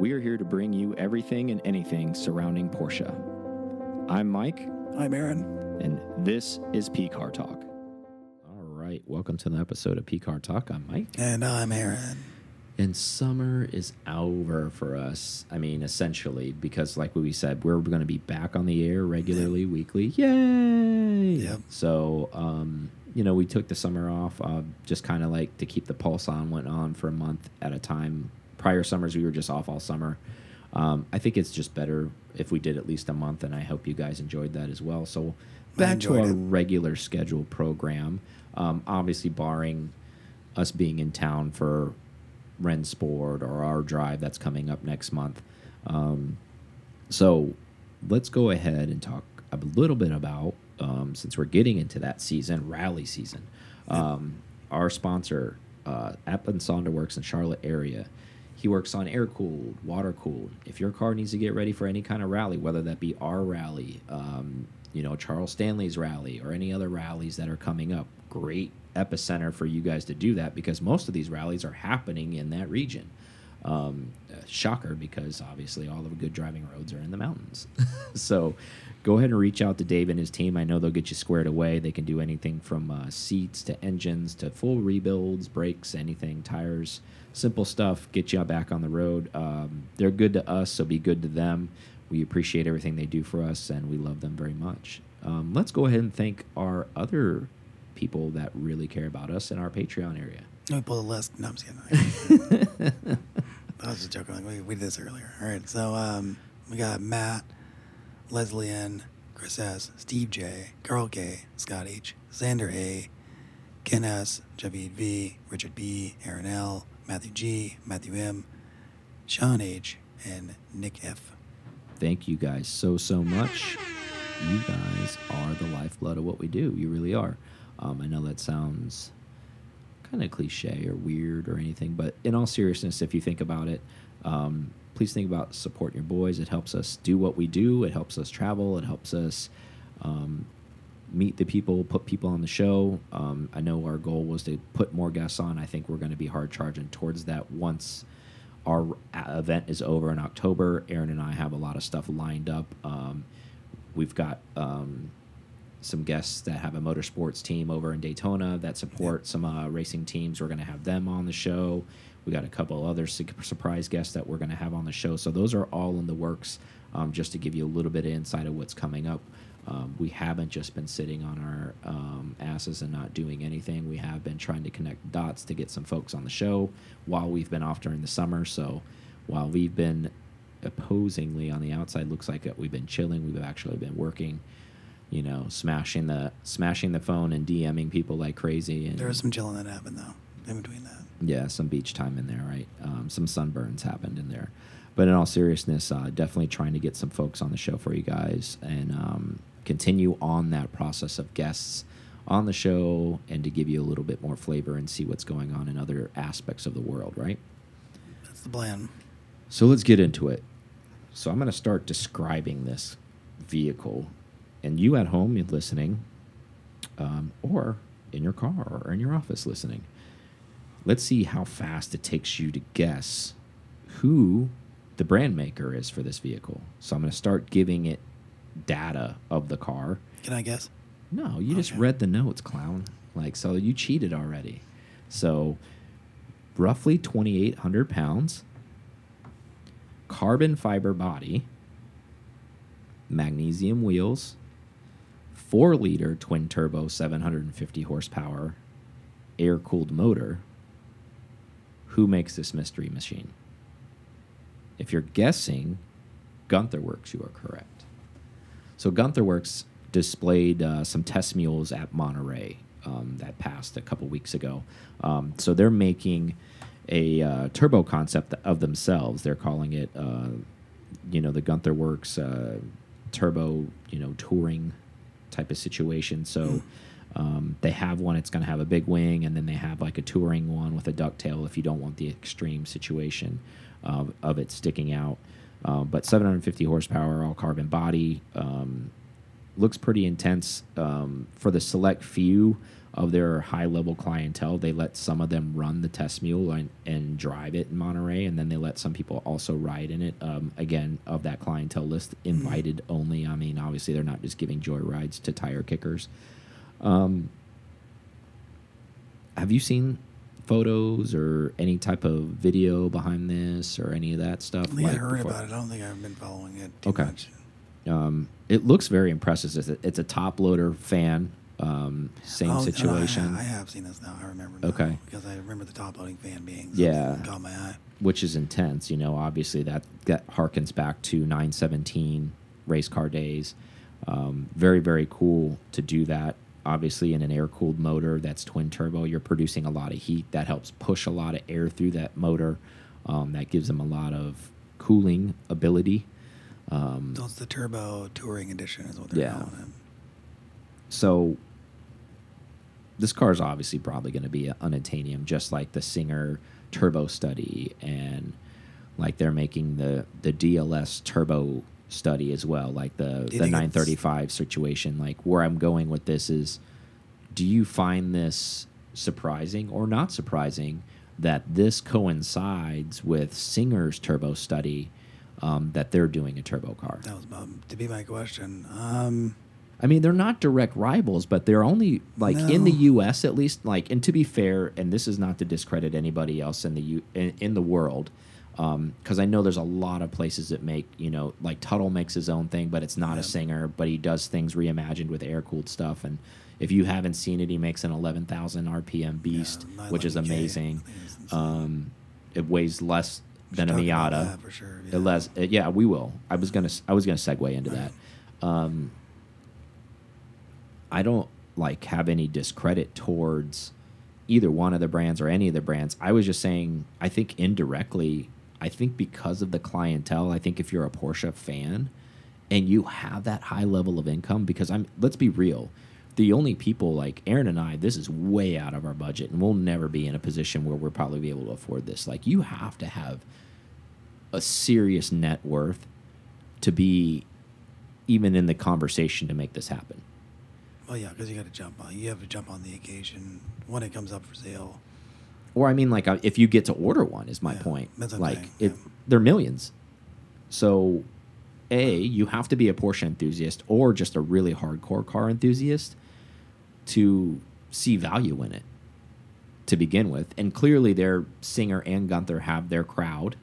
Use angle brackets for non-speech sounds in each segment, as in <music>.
We are here to bring you everything and anything surrounding Porsche. I'm Mike, I'm Aaron. and this is P Car Talk. All right, welcome to the episode of P Car Talk. I'm Mike. And I'm Aaron. And summer is over for us. I mean, essentially, because like we said, we're going to be back on the air regularly, weekly. Yay! Yep. So, um, you know, we took the summer off, uh, just kind of like to keep the pulse on, went on for a month at a time. Prior summers, we were just off all summer. Um, I think it's just better if we did at least a month, and I hope you guys enjoyed that as well. So, back to our it. regular scheduled program. Um, obviously, barring us being in town for Rennsport or our drive that's coming up next month. Um, so let's go ahead and talk a little bit about, um, since we're getting into that season, rally season. Um, our sponsor, uh, App and in Charlotte area. He works on air cooled, water cooled. If your car needs to get ready for any kind of rally, whether that be our rally, um, you know, Charles Stanley's rally, or any other rallies that are coming up, great epicenter for you guys to do that because most of these rallies are happening in that region. Um, uh, shocker, because obviously all of the good driving roads are in the mountains. <laughs> so go ahead and reach out to Dave and his team. I know they'll get you squared away. They can do anything from uh, seats to engines to full rebuilds, brakes, anything, tires, simple stuff, get you back on the road. Um, they're good to us, so be good to them. We appreciate everything they do for us, and we love them very much. Um, let's go ahead and thank our other people that really care about us in our Patreon area. Let me pull the list. No, I'm just kidding. <laughs> I was just joking. Like we, we did this earlier. All right. So um, we got Matt, Leslie N, Chris S, Steve J, Carl K, Scott H, Xander A, Ken S, Javid V, Richard B, Aaron L, Matthew G, Matthew M, Sean H, and Nick F. Thank you guys so, so much. You guys are the lifeblood of what we do. You really are. Um, I know that sounds kind of cliche or weird or anything, but in all seriousness, if you think about it, um, please think about supporting your boys. It helps us do what we do. It helps us travel. It helps us um, meet the people, put people on the show. Um, I know our goal was to put more guests on. I think we're going to be hard charging towards that once our event is over in October. Aaron and I have a lot of stuff lined up. Um, we've got um, some guests that have a motorsports team over in Daytona that support some uh, racing teams. We're going to have them on the show. We got a couple other surprise guests that we're going to have on the show. So those are all in the works. Um, just to give you a little bit of insight of what's coming up. Um, we haven't just been sitting on our um, asses and not doing anything. We have been trying to connect dots to get some folks on the show while we've been off during the summer. So while we've been opposingly on the outside, looks like that we've been chilling. We've actually been working. You know, smashing the smashing the phone and DMing people like crazy. And There was some chilling that happened though. In between that. yeah, some beach time in there, right? Um, some sunburns happened in there. But in all seriousness, uh, definitely trying to get some folks on the show for you guys and um, continue on that process of guests on the show and to give you a little bit more flavor and see what's going on in other aspects of the world, right? That's the plan. So let's get into it. So I'm going to start describing this vehicle, and you at home you're listening, um, or in your car or in your office listening. Let's see how fast it takes you to guess who the brand maker is for this vehicle. So I'm going to start giving it data of the car. Can I guess? No, you just read the notes, clown. Like, so you cheated already. So, roughly 2,800 pounds, carbon fiber body, magnesium wheels, four liter twin turbo, 750 horsepower, air cooled motor. Who makes this mystery machine? If you're guessing, Gunther Werks, you are correct. So Gunther Werks displayed uh, some test mules at Monterey um, that passed a couple weeks ago. Um, so they're making a uh, turbo concept of themselves. They're calling it, uh, you know, the Gunther Werks uh, turbo, you know, touring type of situation. So um, they have one. It's going to have a big wing, and then they have like a touring one with a ducktail if you don't want the extreme situation of, of it sticking out. Um, but 750 horsepower, all carbon body. Um, looks pretty intense um, for the select few of their high level clientele, they let some of them run the test mule and, and drive it in Monterey, and then they let some people also ride in it. Um, again, of that clientele list, invited only. I mean, obviously, they're not just giving joy rides to tire kickers. Um, have you seen photos or any type of video behind this or any of that stuff? I think I heard before? about it. I don't think I've been following it too Okay. much. Um, it looks very impressive. It's a, it's a top loader fan. Um, same Oh, I situation, ha- I, have seen this now. I remember. Now, Okay. Because I remember the top loading fan being. Yeah. Caught my eye. which is intense. You know, obviously that that harkens back to 917 race car days. Um, very very cool to do that. Obviously, in an air cooled motor that's twin turbo, you're producing a lot of heat. That helps push a lot of air through that motor. Um, that gives them a lot of cooling ability. Um, So it's the Turbo Touring Edition, is what they're Yeah. calling it. so this car is obviously probably going to be an unobtainium, just like the Singer Turbo Study, and like they're making the the DLS Turbo Study as well, like the Do the 935 situation. Like where I'm going with this is, do you find this surprising or not surprising that this coincides with Singer's Turbo Study? Um, that they're doing a turbo car. That was about to be my question. Um, I mean, they're not direct rivals, but they're only like in the U.S. at least. Like, and to be fair, and this is not to discredit anybody else in the U in, in the world, because I know there's a lot of places that make you know like Tuthill makes his own thing, but it's not Yeah. a singer, but he does things reimagined with air cooled stuff. And if you haven't seen it, he makes an 11,000 RPM beast, yeah, which is amazing. think it's insane. Um, it weighs less than a should talk about Miata. sure. It les- uh, yeah, we will. I was gonna. I was gonna segue into that. Um, I don't like have any discredit towards either one of the brands or any of the brands. I was just saying. I think indirectly. I think because of the clientele. I think if you're a Porsche fan and you have that high level of income, because I'm. Let's be real. The only people like Aaron and I, this is way out of our budget, and we'll never be in a position where we'll probably be able to afford this. Like, you have to have a serious net worth to be even in the conversation to make this happen. Well, yeah, because you got to jump on. You have to jump on the occasion when it comes up for sale. Or I mean, like uh, if you get to order one, is my Yeah, point. like saying, it, yeah. they're millions. So, a you have to be a Porsche enthusiast or just a really hardcore car enthusiast to see value in it to begin with. And clearly, their Singer and Gunther have their crowd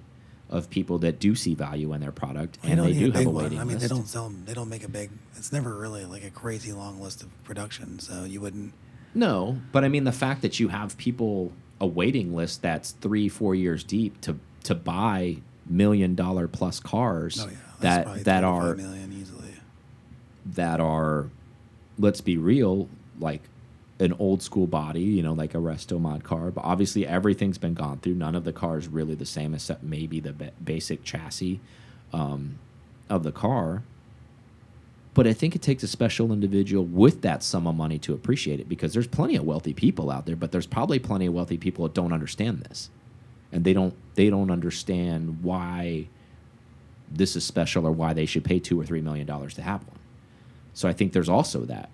of people that do see value in their product, and they do have big a one. waiting I mean, list. they don't sell. 'em- They don't make a big. It's never really like a crazy long list of production. So you wouldn't. No, but I mean the fact that you have people a waiting list that's three, four years deep to to buy million dollar plus cars Oh yeah, that that three to five are million easily. that are, let's be real, like an old school body, you know, like a resto mod car. But obviously everything's been gone through. None of the cars really the same, except maybe the basic chassis um, of the car. But I think it takes a special individual with that sum of money to appreciate it because there's plenty of wealthy people out there, but there's probably plenty of wealthy people that don't understand this. And they don't they don't understand why this is special or why they should pay two or three million dollars to have one. So I think there's also that.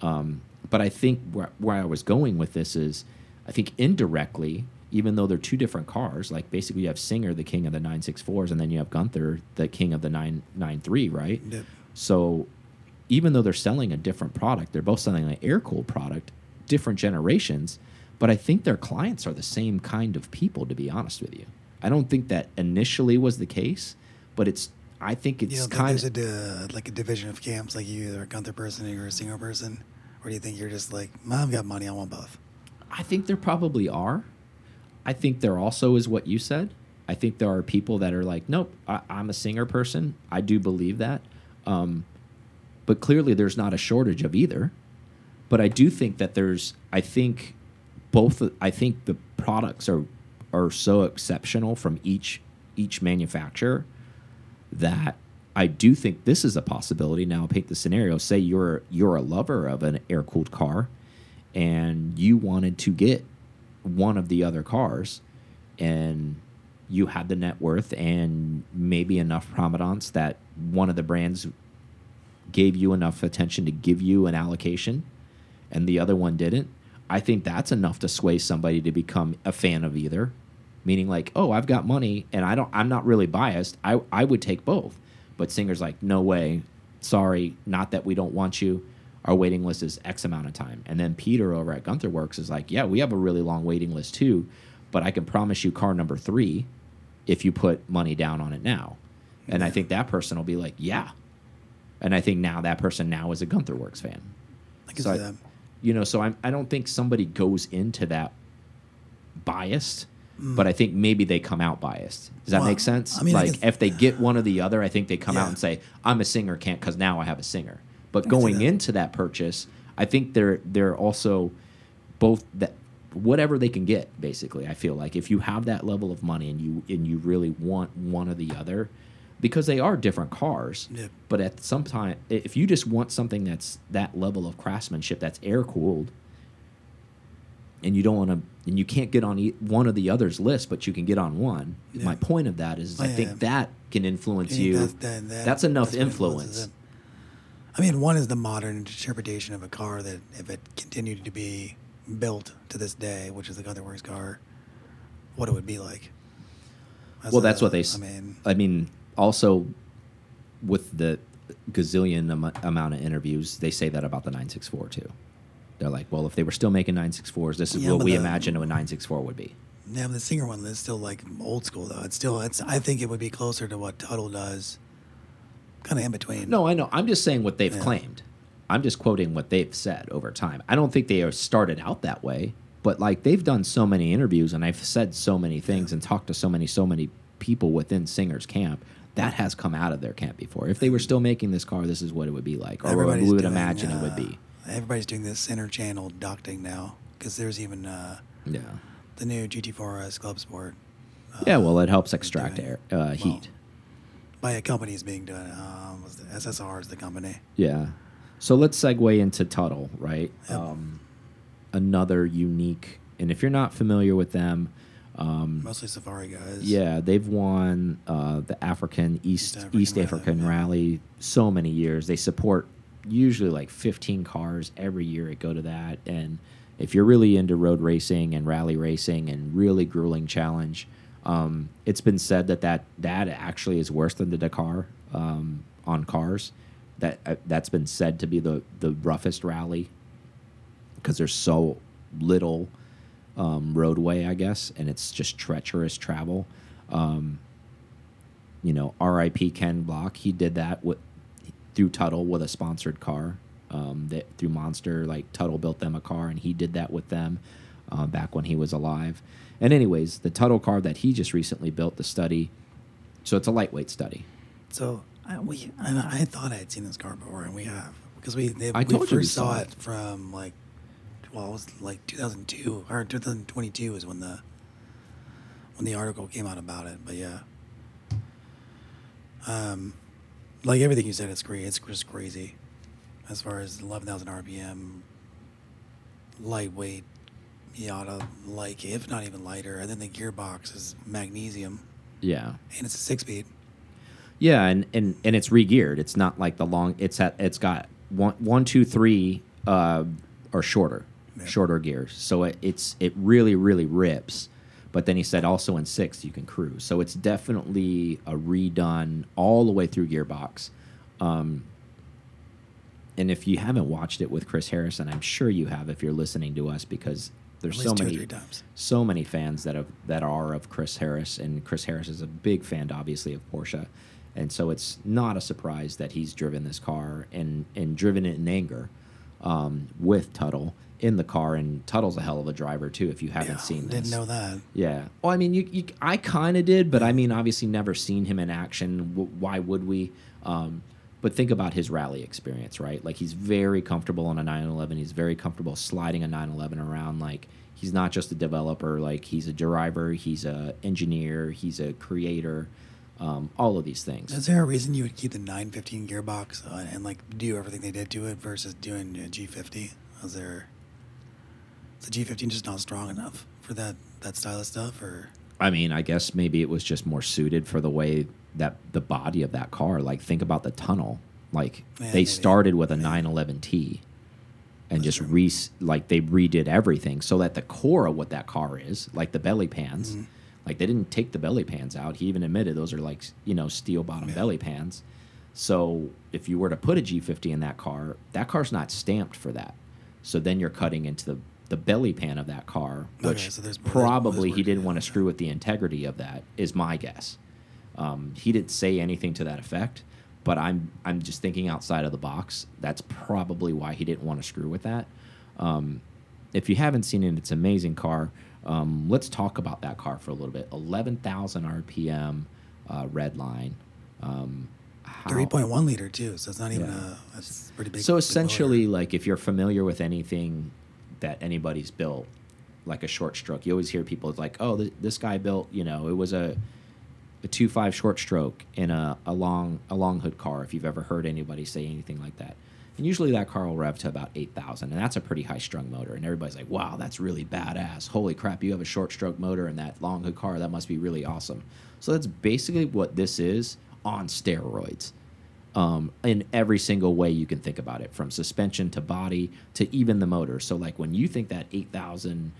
Um, but I think where, where I was going with this is, I think indirectly, even though they're two different cars, like basically you have Singer, the king of the 964s, and then you have Gunther, the king of the 993, right? Yep. So even though they're selling a different product, they're both selling an air cooled product, different generations, but I think their clients are the same kind of people, to be honest with you. I don't think that initially was the case, but it's, I think it's You don't think kind of. di- like a division of camps, like you either a Gunther person or you're a Singer person, or do you think you're just like, Mom got money, I want both? I think there probably are. I think there also is what you said. I think there are people that are like, nope, I, I'm a singer person. I do believe that. Um, but clearly, there's not a shortage of either. But I do think that there's. I think both. I think the products are are so exceptional from each each manufacturer that I do think this is a possibility. Now, paint the scenario. Say you're you're a lover of an air cooled car, and you wanted to get one of the other cars, and you had the net worth and maybe enough prominence that one of the brands gave you enough attention to give you an allocation, and the other one didn't. I think that's enough to sway somebody to become a fan of either. Meaning like, oh, I've got money and I don't I'm not really biased. I I would take both. But Singer's like, no way. Sorry, not that we don't want you. Our waiting list is X amount of time. And then Peter over at Gunther Werks is like, yeah, we have a really long waiting list too, but I can promise you car number three if you put money down on it now. And I think that person will be like, yeah. And I think now that person now is a Gunther Werks fan. I can So see I- that. You know, so I'm, I don't think somebody goes into that biased, but I think maybe they come out biased. Does that Mm. Well, make sense? I mean, like if they get one or the other, I think they come out and say, "I'm a singer, can't," because now I have a singer. But going that. into that purchase, I think they're they're also both that whatever they can get. Basically, I feel like if you have that level of money and you and you really want one or the other, because they are different cars. Yeah. But at some time, if you just want something that's that level of craftsmanship, that's air cooled, and you don't want to, and you can't get on e one of the others list, but you can get on one. Yeah. My point of that is, Oh, I yeah, think yeah. that can influence think you. that- that- that- that's enough that's influence. I mean, one is the modern interpretation of a car that if it continued to be built to this day, which is the Gunther Werks car, what it would be like. As well, a- that's what they. I mean, I mean, also with the gazillion am amount of interviews, they say that about the 964 too. They're like, well, if they were still making 964s, this is Yeah, what we the- imagine a 964 would be. yeah, but the Singer one is still like old school though. It's still, it's. I think it would be closer to what Tuthill does, kind of in between. No, I know. I'm just saying what they've Yeah. claimed. I'm just quoting what they've said over time. I don't think they are started out that way, but like they've done so many interviews and I've said so many things and talked to so many, so many people within Singer's camp. That has come out of their camp before. If they were still making this car, this is what it would be like, or what Everybody's we would doing, imagine it uh, would be. Everybody's doing this center channel ducting now because there's even uh, Yeah. the new GT4S Club Sport. Uh, Yeah, well, it helps extract air, uh, well, heat. by a company is being done. Um, was the SSR is the company. Yeah. So let's segue into Tuthill, right? Yep. Um, another unique, and if you're not familiar with them, um, Mostly Safari guys. yeah, they've won uh, the African East African East Rally, African yeah. Rally so many years. They support usually like 15 cars every year. It go to that, and if you're really into road racing and rally racing and really grueling challenge, um, it's been said that that that actually is worse than the Dakar um, on cars. That uh, that's been said to be the the roughest rally because there's so little um, roadway, I guess, and it's just treacherous travel. Um, you know, R.I.P. Ken Block. He did that with through Tuthill with a sponsored car. Um, that through Monster, like Tuthill built them a car, and he did that with them uh, back when he was alive. And anyways, the Tuthill car that he just recently built, the study. So it's a lightweight study. So I, we, and I thought I had seen this car before, and we have because we they, I we told first saw saw it it. from like well, it was like 2002 or 2022 is when the when the article came out about it. But yeah, um, like everything you said, it's great. It's just crazy as far as 11,000 RPM, lightweight Miata, like if not even lighter. And then the gearbox is magnesium, Yeah. and it's a six-speed. Yeah, and, and and it's re-geared. It's not like the long. It's at. It's got one, one, two, three, uh, or shorter, Yeah. shorter gears. So it, it's it really really rips. But then he said also in sixth you can cruise. So it's definitely a redone all the way through gearbox. Um, and if you haven't watched it with Chris Harrison, I'm sure you have if you're listening to us because there's so least two or many times. so many fans that have that are of Chris Harris, and Chris Harris is a big fan, obviously, of Porsche, and so it's not a surprise that he's driven this car and and driven it in anger um, with Tuthill in the car, and Tuthill's a hell of a driver too. If you haven't Yeah, seen this, Didn't know that. yeah. Well, I mean, you, you I kind of did, but I mean, obviously, never seen him in action. W why would we? Um, but think about his rally experience, right? Like he's very comfortable on a 911. He's very comfortable sliding a 911 around. Like he's not just a developer. Like he's a driver. He's a engineer. He's a creator. Um, all of these things. Is there a reason you would keep the 915 gearbox and like do everything they did to it versus doing a G50? Is there the G15 just not strong enough for that that style of stuff, or I mean, I guess maybe it was just more suited for the way that the body of that car. Like, think about the tunnel. Like, Yeah, they maybe. started with a Yeah. 911T, and just re like they redid everything so that the core of what that car is, like the belly pans, Mm-hmm. like they didn't take the belly pans out. He even admitted those are like you know steel bottom Yeah. belly pans. So if you were to put a G50 in that car, that car's not stamped for that. So then you're cutting into the the belly pan of that car, Okay, which so there's- probably there's he didn't want to screw with the integrity of that. Is my guess. Um, he didn't say anything to that effect, but I'm I'm just thinking outside of the box. That's probably why he didn't want to screw with that. Um, if you haven't seen it, it's an amazing car. Um, let's talk about that car for a little bit. Eleven thousand RPM, uh, red line. Um, how- Three point one liter too, so it's not even Yeah. a pretty big. so essentially, like if you're familiar with anything that anybody's built, like a short stroke, you always hear people like, "Oh, th this guy built, you know, it was a a two five short stroke in a, a long a long hood car." If you've ever heard anybody say anything like that, and usually that car will rev to about eight thousand, and that's a pretty high strung motor, and everybody's like, "Wow, that's really badass! Holy crap, you have a short stroke motor in that long hood car? That must be really awesome." So that's basically what this is on steroids um, in every single way you can think about it, from suspension to body to even the motor. So, like when you think that 8,000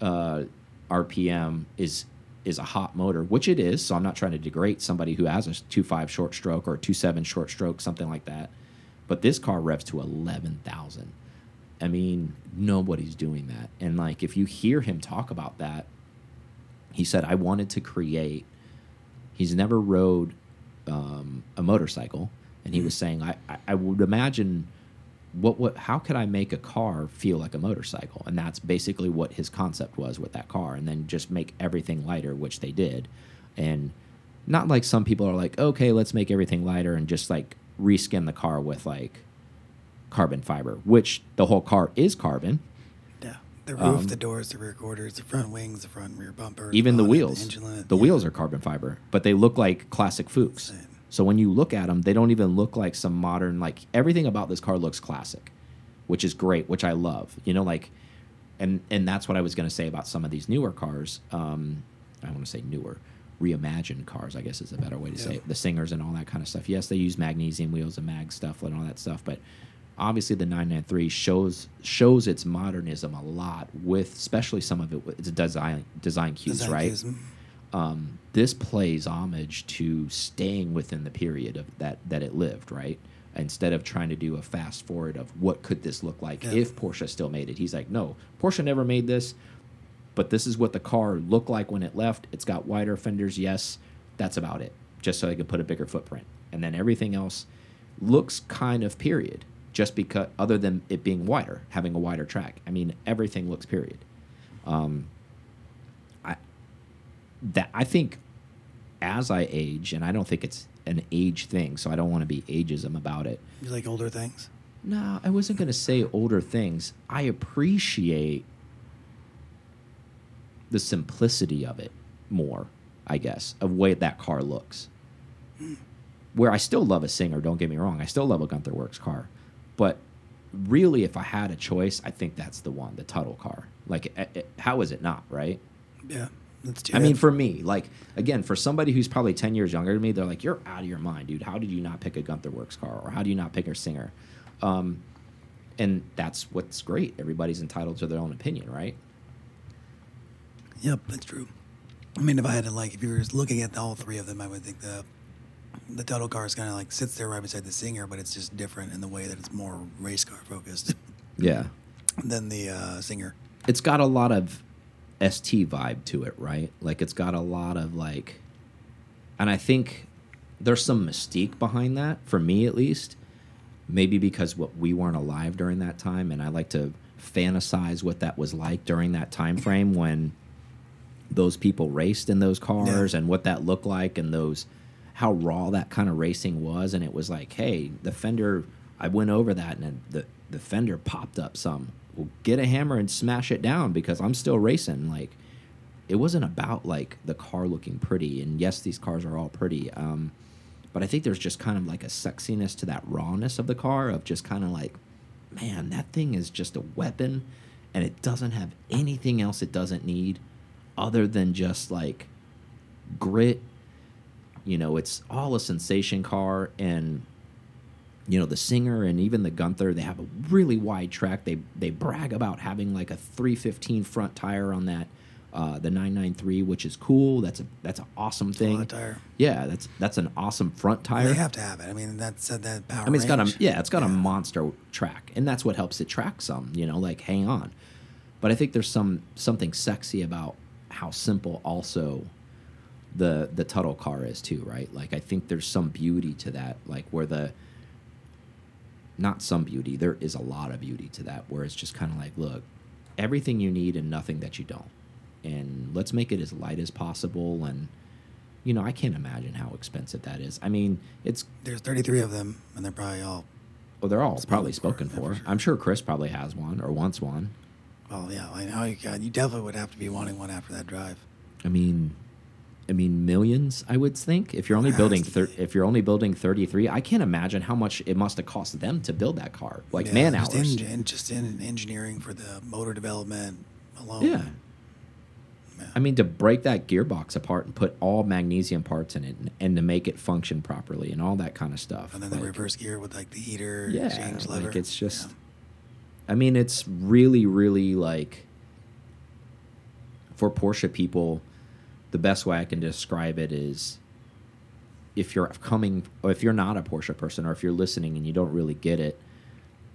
uh, RPM is is a hot motor, which it is. So I'm not trying to degrade somebody who has a 2.5 short stroke or a 2.7 short stroke, something like that. But this car revs to 11,000. I mean, nobody's doing that. And like, if you hear him talk about that, he said, "I wanted to create." He's never rode um, a motorcycle, and he was saying, I, I, I would imagine what what how could I make a car feel like a motorcycle? And that's basically what his concept was with that car, and then just make everything lighter, which they did, and not like some people are like, okay, let's make everything lighter and just like reskin the car with like carbon fiber, which the whole car is carbon. yeah, the roof, um, the doors, the rear quarters, the front wings, the front rear bumper, even the wheels. lit, the yeah. wheels are carbon fiber, but they look like classic Fuchs. Insane. So when you look at them, they don't even look like some modern. Like everything about this car looks classic, which is great, which I love. You know, like, and and that's what I was going to say about some of these newer cars. Um, I want to say newer, reimagined cars. I guess is a better way to say it. The singers and all that kind of stuff. Yes, they use magnesium wheels and mag stuff and all that stuff, but obviously the 993 shows shows its modernism a lot with especially some of it with its design design cues Design right cues, mm. Um, this plays homage to staying within the period of that that it lived, right? Instead of trying to do a fast forward of what could this look like Yeah. if Porsche still made it. He's like, no, Porsche never made this, but this is what the car looked like when it left. It's got wider fenders, yes. That's about it. Just so they could put a bigger footprint, and then everything else looks kind of period. Just because, other than it being wider, having a wider track. I mean, everything looks period. Um, that I think as I age, and I don't think it's an age thing, so I don't want to be ageism about it. You like older things? No, I wasn't going to say older things. I appreciate the simplicity of it more, I guess, of way that car looks. Where I still love a Singer, don't get me wrong. I still love a Gunther Werks car. But really, if I had a choice, I think that's the one, the Tuthill car. Like, eh, eh, how is it not, right? Yeah, that's too. I mean, for me, like again, for somebody who's probably ten years younger than me, they're like, "You're out of your mind, dude. How did you not pick a Gunther Werks car, or how do you not pick a Singer?" Um, and that's what's great. Everybody's entitled to their own opinion, right? Yep, that's true. I mean, if I had to like, if you were just looking at all three of them, I would think the the Tuthill car is kind of like sits there right beside the Singer, but it's just different in the way that it's more race car focused Yeah, than the uh, Singer. it's got a lot of ST vibe to it, right? Like it's got a lot of like, and I think there's some mystique behind that for me at least. Maybe because what we weren't alive during that time, and I like to fantasize what that was like during that time frame <laughs> when those people raced in those cars Yeah. and what that looked like and those how raw that kind of racing was and it was like hey the fender i went over that and the the fender popped up some well get a hammer and smash it down because i'm still racing like it wasn't about like the car looking pretty and yes these cars are all pretty um but i think there's just kind of like a sexiness to that rawness of the car of just kind of like man that thing is just a weapon and it doesn't have anything else it doesn't need other than just like grit. You know it's all a sensation car and you know the Singer and even the Gunther they have a really wide track. They they brag about having like a 315 front tire on that uh, the 993, which is cool. That's a that's an awesome thing. front tire. Yeah, that's that's an awesome front tire. They have to have it. I mean, that's uh, that power. I mean, it's got a yeah, it's got a monster track, and that's what helps it track some. You know, like hang on. But I think there's some something sexy about how simple also the the Tuthill car is too, right? Like I think there's some beauty to that, like where the not some beauty, there is a lot of beauty to that, where it's just kind of like, look, everything you need and nothing that you don't, and let's make it as light as possible. And you know, I can't imagine how expensive that is. I mean, it's There's 33 of them, and they're probably all. well, they're all probably spoken for. for sure. I'm sure Chris probably has one or wants one. Well, yeah, I know you. You definitely would have to be wanting one after that drive. I mean, I mean millions. I would think if you're only building to thir be. if you're only building 33, I can't imagine how much it must have cost them to build that car, like Yeah, man just hours. in, just in engineering for the motor development alone. yeah. Yeah. I mean, to break that gearbox apart and put all magnesium parts in it, and, and to make it function properly, and all that kind of stuff. And then the like- reverse gear with like the heater, yeah, exchange lever. like it's just. Yeah. I mean, it's really, really like for Porsche people. The best way I can describe it is if you're coming, or if you're not a Porsche person, or if you're listening and you don't really get it,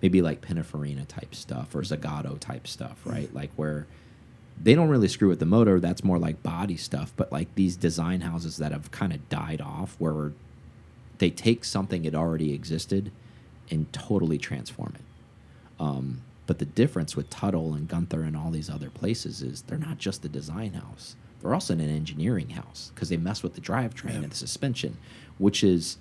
maybe like Pininfarina type stuff or Zagato type stuff, right? Like where they don't really screw with the motor. That's more like body stuff. But like these design houses that have kind of died off, where they take something that already existed and totally transform it. Um, but the difference with Tuthill and Gunther and all these other places is they're not just a design house; they're also in an engineering house because they mess with the drivetrain Yeah. and the suspension, which is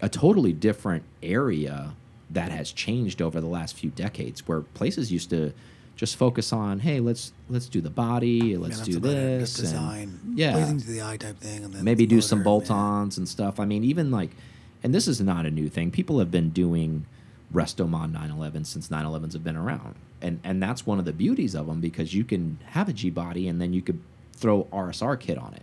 a totally different area that has changed over the last few decades. Where places used to just focus on, hey, let's let's do the body, Yeah, let's do this, Just and- yeah, pleasing to the eye type thing, and then maybe do some bolt-ons and stuff. I mean, even like, and this is not a new thing. People have been doing Restomod 911 since 911s have been around, and and that's one of the beauties of them because you can have a G body and then you could throw RSR kit on it,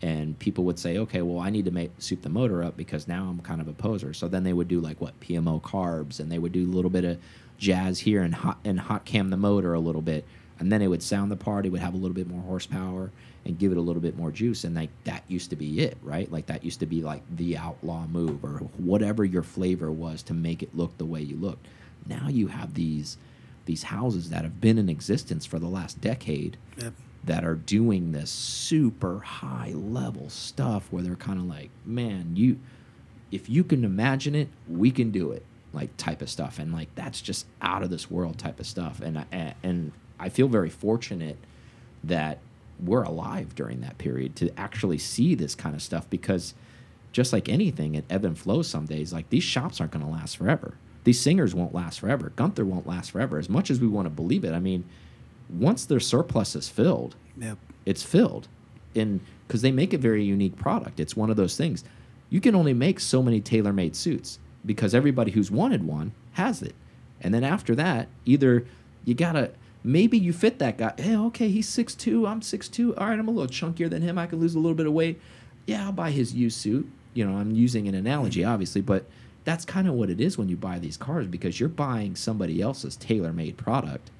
and people would say, okay, well, I need to make soup the motor up because now I'm kind of a poser. So then they would do like what PMO carbs, and they would do a little bit of jazz here and hot and hot cam the motor a little bit, and then it would sound the part. It would have a little bit more horsepower and give it a little bit more juice. And like that used to be it, right? Like that used to be like the outlaw move or whatever your flavor was to make it look the way you looked. Now you have these these houses that have been in existence for the last decade Yep. That are doing this super high level stuff where they're kind of like, man, you if you can imagine it, we can do it, like type of stuff, and like that's just out of this world type of stuff, and I, and I feel very fortunate that we're alive during that period to actually see this kind of stuff because just like anything, it ebb and flows some days. Like these shops aren't going to last forever. These singers won't last forever. Gunther won't last forever. As much as we want to believe it, I mean, once their surplus is filled, Yep. it's filled. And because they make a very unique product. It's one of those things. You can only make so many tailor-made suits because everybody who's wanted one has it. And then after that either you gotta maybe you fit that guy. Hey okay he's 6'2 i'm 6'2 all right i'm a little chunkier than him. I can lose a little bit of weight. Yeah i'll buy his used suit. You know i'm using an analogy obviously but that's kind of what it is when you buy these cars because you're buying somebody else's tailor-made product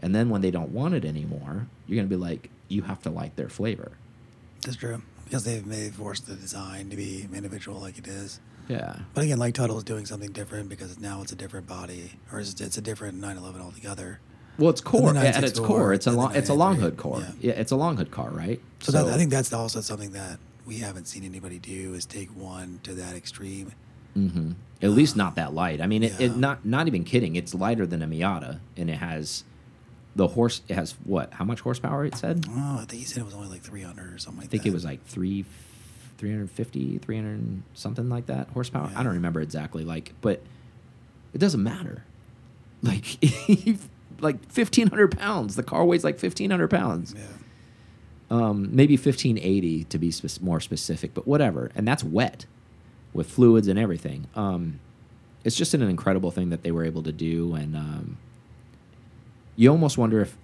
and then when they don't want it anymore, you're going to be like, you have to like their flavor. That's true. Because they've made forced the design to be individual like it is. Yeah. But again, like Tuthill is doing something different because now it's a different body, or it's, it's a different 911 altogether. Well, it's core the at its 964, core. It's a long, it's a long hood core. yeah. Yeah. it's a long hood car, right? So, that, I think that's also something that we haven't seen anybody do is take one to that extreme. hmm at least not that light. I mean, it, it not not even kidding. It's lighter than a Miata, and it has the horse. It has what? How much horsepower? It said. Oh, I think he said it was only like 300 or something like I think that. it was like three, 350, 300, something like that horsepower. I don't remember exactly. Like, but it doesn't matter. <laughs> Like, <laughs> like fifteen hundred pounds. The car weighs like fifteen hundred pounds. Yeah. um, maybe 1580 to be spec more specific, but whatever. And that's wet with fluids and everything. Um, it's just an incredible thing that they were able to do, and um, you almost wonder if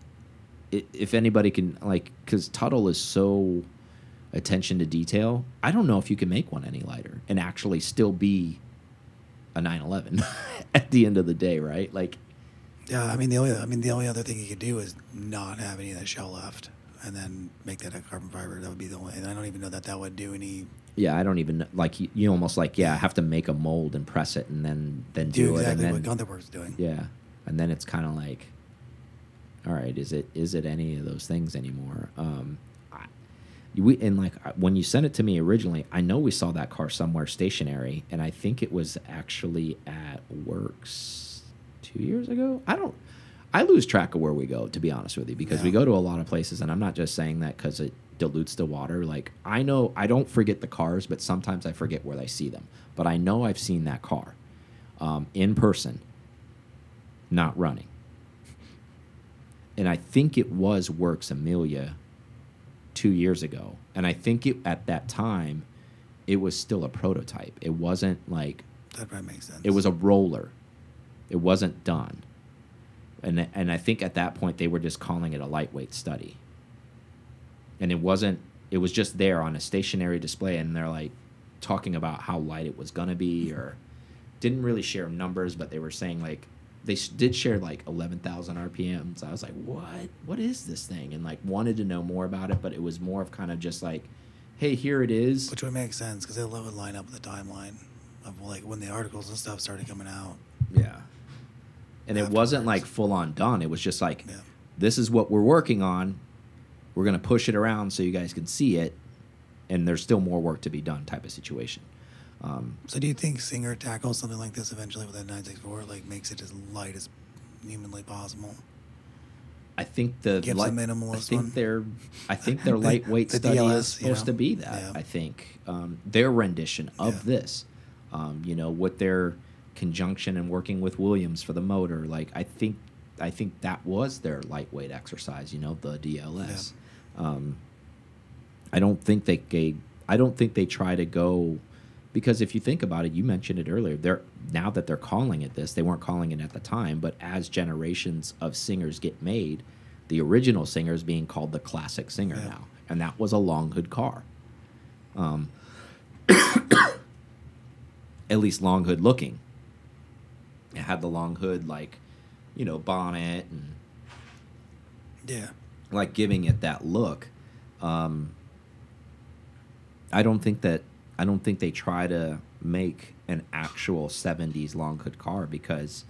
if anybody can like because Tuthill is so attention to detail. I don't know if you can make one any lighter and actually still be a 911 <laughs> at the end of the day, right? Like, Yeah, I mean the only I mean the only other thing you could do is not have any of that shell left, and then make that a carbon fiber. That would be the only. And I don't even know that that would do any. yeah, I don't even like you, you almost like yeah, I have to make a mold and press it and then then do, Do it exactly and what then Gunther Werks doing. yeah, and then it's kind of like, all right, is it is it any of those things anymore? Um, I, we and like when you sent it to me originally, I know we saw that car somewhere stationary, and I think it was actually at Werks two years ago. I don't. I lose track of where we go, to be honest with you, because we go to a lot of places, and I'm not just saying that because it dilutes the water. Like I know I don't forget the cars, but sometimes I forget where I see them. But I know I've seen that car um, in person, not running. And I think it was Werks Amelia two years ago. And I think it at that time, it was still a prototype. It wasn't like That probably makes sense. it was a roller. It wasn't done. And and I think at that point they were just calling it a lightweight study. And it wasn't it was just there on a stationary display and they're like talking about how light it was going to be or didn't really share numbers but they were saying like they did share like 11,000 RPMs. I was like, "What? What is this thing?" and like wanted to know more about it, but it was more of kind of just like, "Hey, here it is." which would make sense because they it would line up with the timeline of like when the articles and stuff started coming out. Yeah. And it wasn't like full on done. It was just like, Yeah. this is what we're working on. We're going to push it around so you guys can see it. And there's still more work to be done, type of situation. Um, So do you think Singer tackles something like this eventually with that 964? Like makes it as light as humanly possible? I think the Gives light- minimalist I think one. their I <laughs> think their The- lightweight the study DLS, is you supposed know? to be that. Yeah. I think um, their rendition of Yeah. this, um, you know, with their conjunction and working with Williams for the motor, like I think I think that was their lightweight exercise. You know, the DLS. Um, I don't think they, they I don't think they try to go because if you think about it, you mentioned it earlier. They're now that they're calling it this, they weren't calling it at the time, but as generations of singers get made, the original singer is being called the classic singer Yeah. now, and that was a long hood car. Um, <coughs> at least long hood looking. It had the long hood like, you know, bonnet and Yeah. like giving it that look. Um, I don't think that I don't think they try to make an actual '70s long hood car because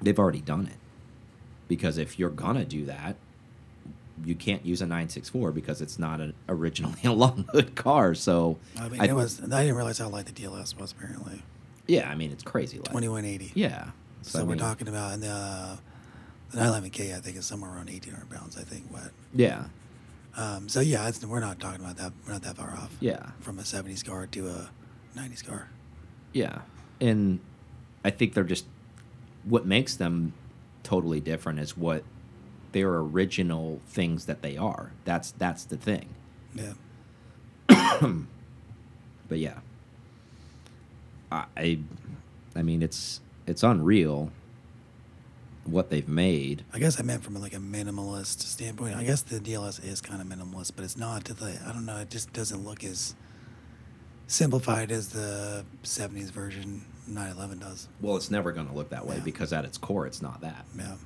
they've already done it. Because if you're gonna do that, you can't use a 964 because it's not an originally a <laughs> long hood car. So I mean, I- it was. I didn't realize how light the DLS was. Apparently, yeah, I mean it's crazy. Like, 2180. Yeah. So, I we're talking about, and the the 911K I think is somewhere around 1800 pounds. I think, but Yeah. Um, so yeah, it's, we're not talking about that. We're not that far off. Yeah. From a 70s car to a 90s car. Yeah. And I think they're just what makes them totally different is what their original things that they are. That's that's the thing. Yeah. <coughs> But yeah. I I, I mean it's it's unreal what they've made. I guess I meant from like a minimalist standpoint. I guess the DLS is kind of minimalist, but it's not to the. I don't know. It just doesn't look as simplified as the 70s version 911 does. Well, it's never going to look that way Yeah. because at its core it's not that. Yeah.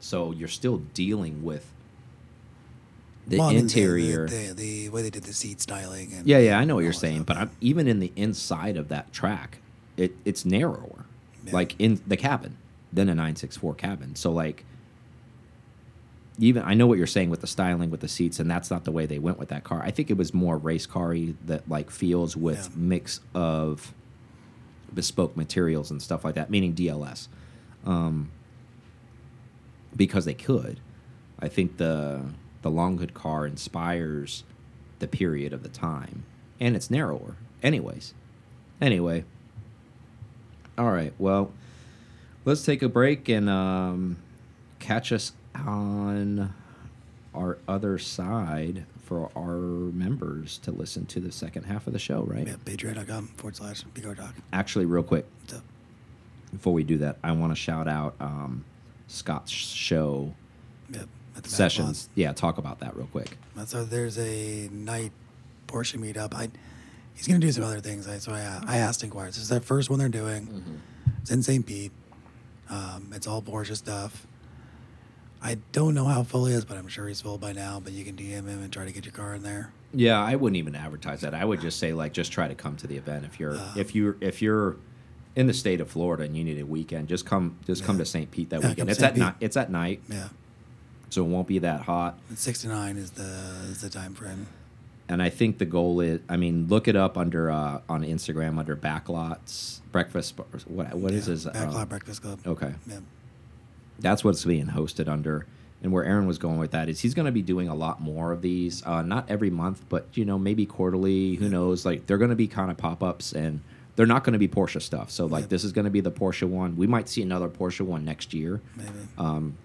So you're still dealing with the Well, interior. the, the, the way they did the seat styling. And Yeah, yeah, I know what you're saying, but. I'm, even in the inside of that track, it it's narrower, Yeah. like in the cabin than a 964 cabin. So like, even I know what you're saying with the styling with the seats, and that's not the way they went with that car. I think it was more race car-y that like feels with Yeah. mix of bespoke materials and stuff like that, meaning DLS, um, because they could. I think the the long hood car inspires the period of the time, and it's narrower. Anyways, anyway. All right. Well, let's take a break and um, catch us on our other side for our members to listen to the second half of the show. Right. Yeah, patreon.com forward slash Big R Actually, real quick, before we do that, I want to shout out um, Scott's show Yep. At the sessions. Yeah, talk about that real quick. So there's a night Porsche meetup. I, he's going to do some other things. I, so I, I asked Inquire. This is their first one they're doing. Mm-hmm. It's in St. Pete. Um, it's all Porsche stuff. I don't know how full he is, but I'm sure he's full by now. But you can DM him and try to get your car in there. Yeah, I wouldn't even advertise that. I would just say like just try to come to the event if you're Uh. if you're if you're in the state of Florida and you need a weekend, just come just come to St. Pete that Yeah, weekend. It's St. at night. It's at night, Yeah, so it won't be that hot. and 69 is the is the time frame. And I think the goal is, I mean, look it up under uh, on Instagram under Backlots Breakfast. What what is yeah, his? uh, Backlot Breakfast Club? Okay, Yeah. that's what's being hosted under. And where Aaron was going with that is he's going to be doing a lot more of these, uh, not every month, but you know maybe quarterly. Who knows? Like they're going to be kind of pop ups, and they're not going to be Porsche stuff. So like Yep. this is going to be the Porsche one. We might see another Porsche one next year. Maybe. Um,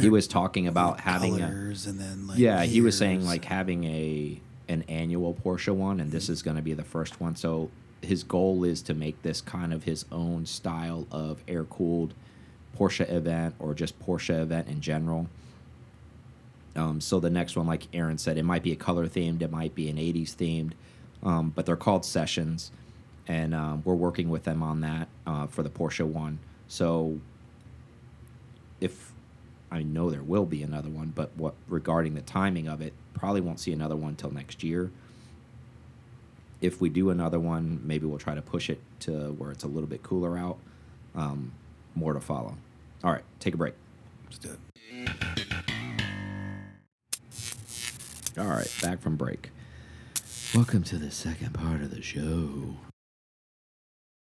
he was talking about having a, and then like yeah, he was saying like having a an annual Porsche one, and this is going to be the first one. So his goal is to make this kind of his own style of air cooled Porsche event or just Porsche event in general. Um, so the next one, like Aaron said, it might be a color themed, it might be an '80s themed, um, but they're called sessions, and um, we're working with them on that uh, for the Porsche one. So if I know there will be another one, but what regarding the timing of it, probably won't see another one till next year. If we do another one, maybe we'll try to push it to where it's a little bit cooler out. Um, more to follow. All right, take a break. Let's do it. All right, back from break. Welcome to the second part of the show.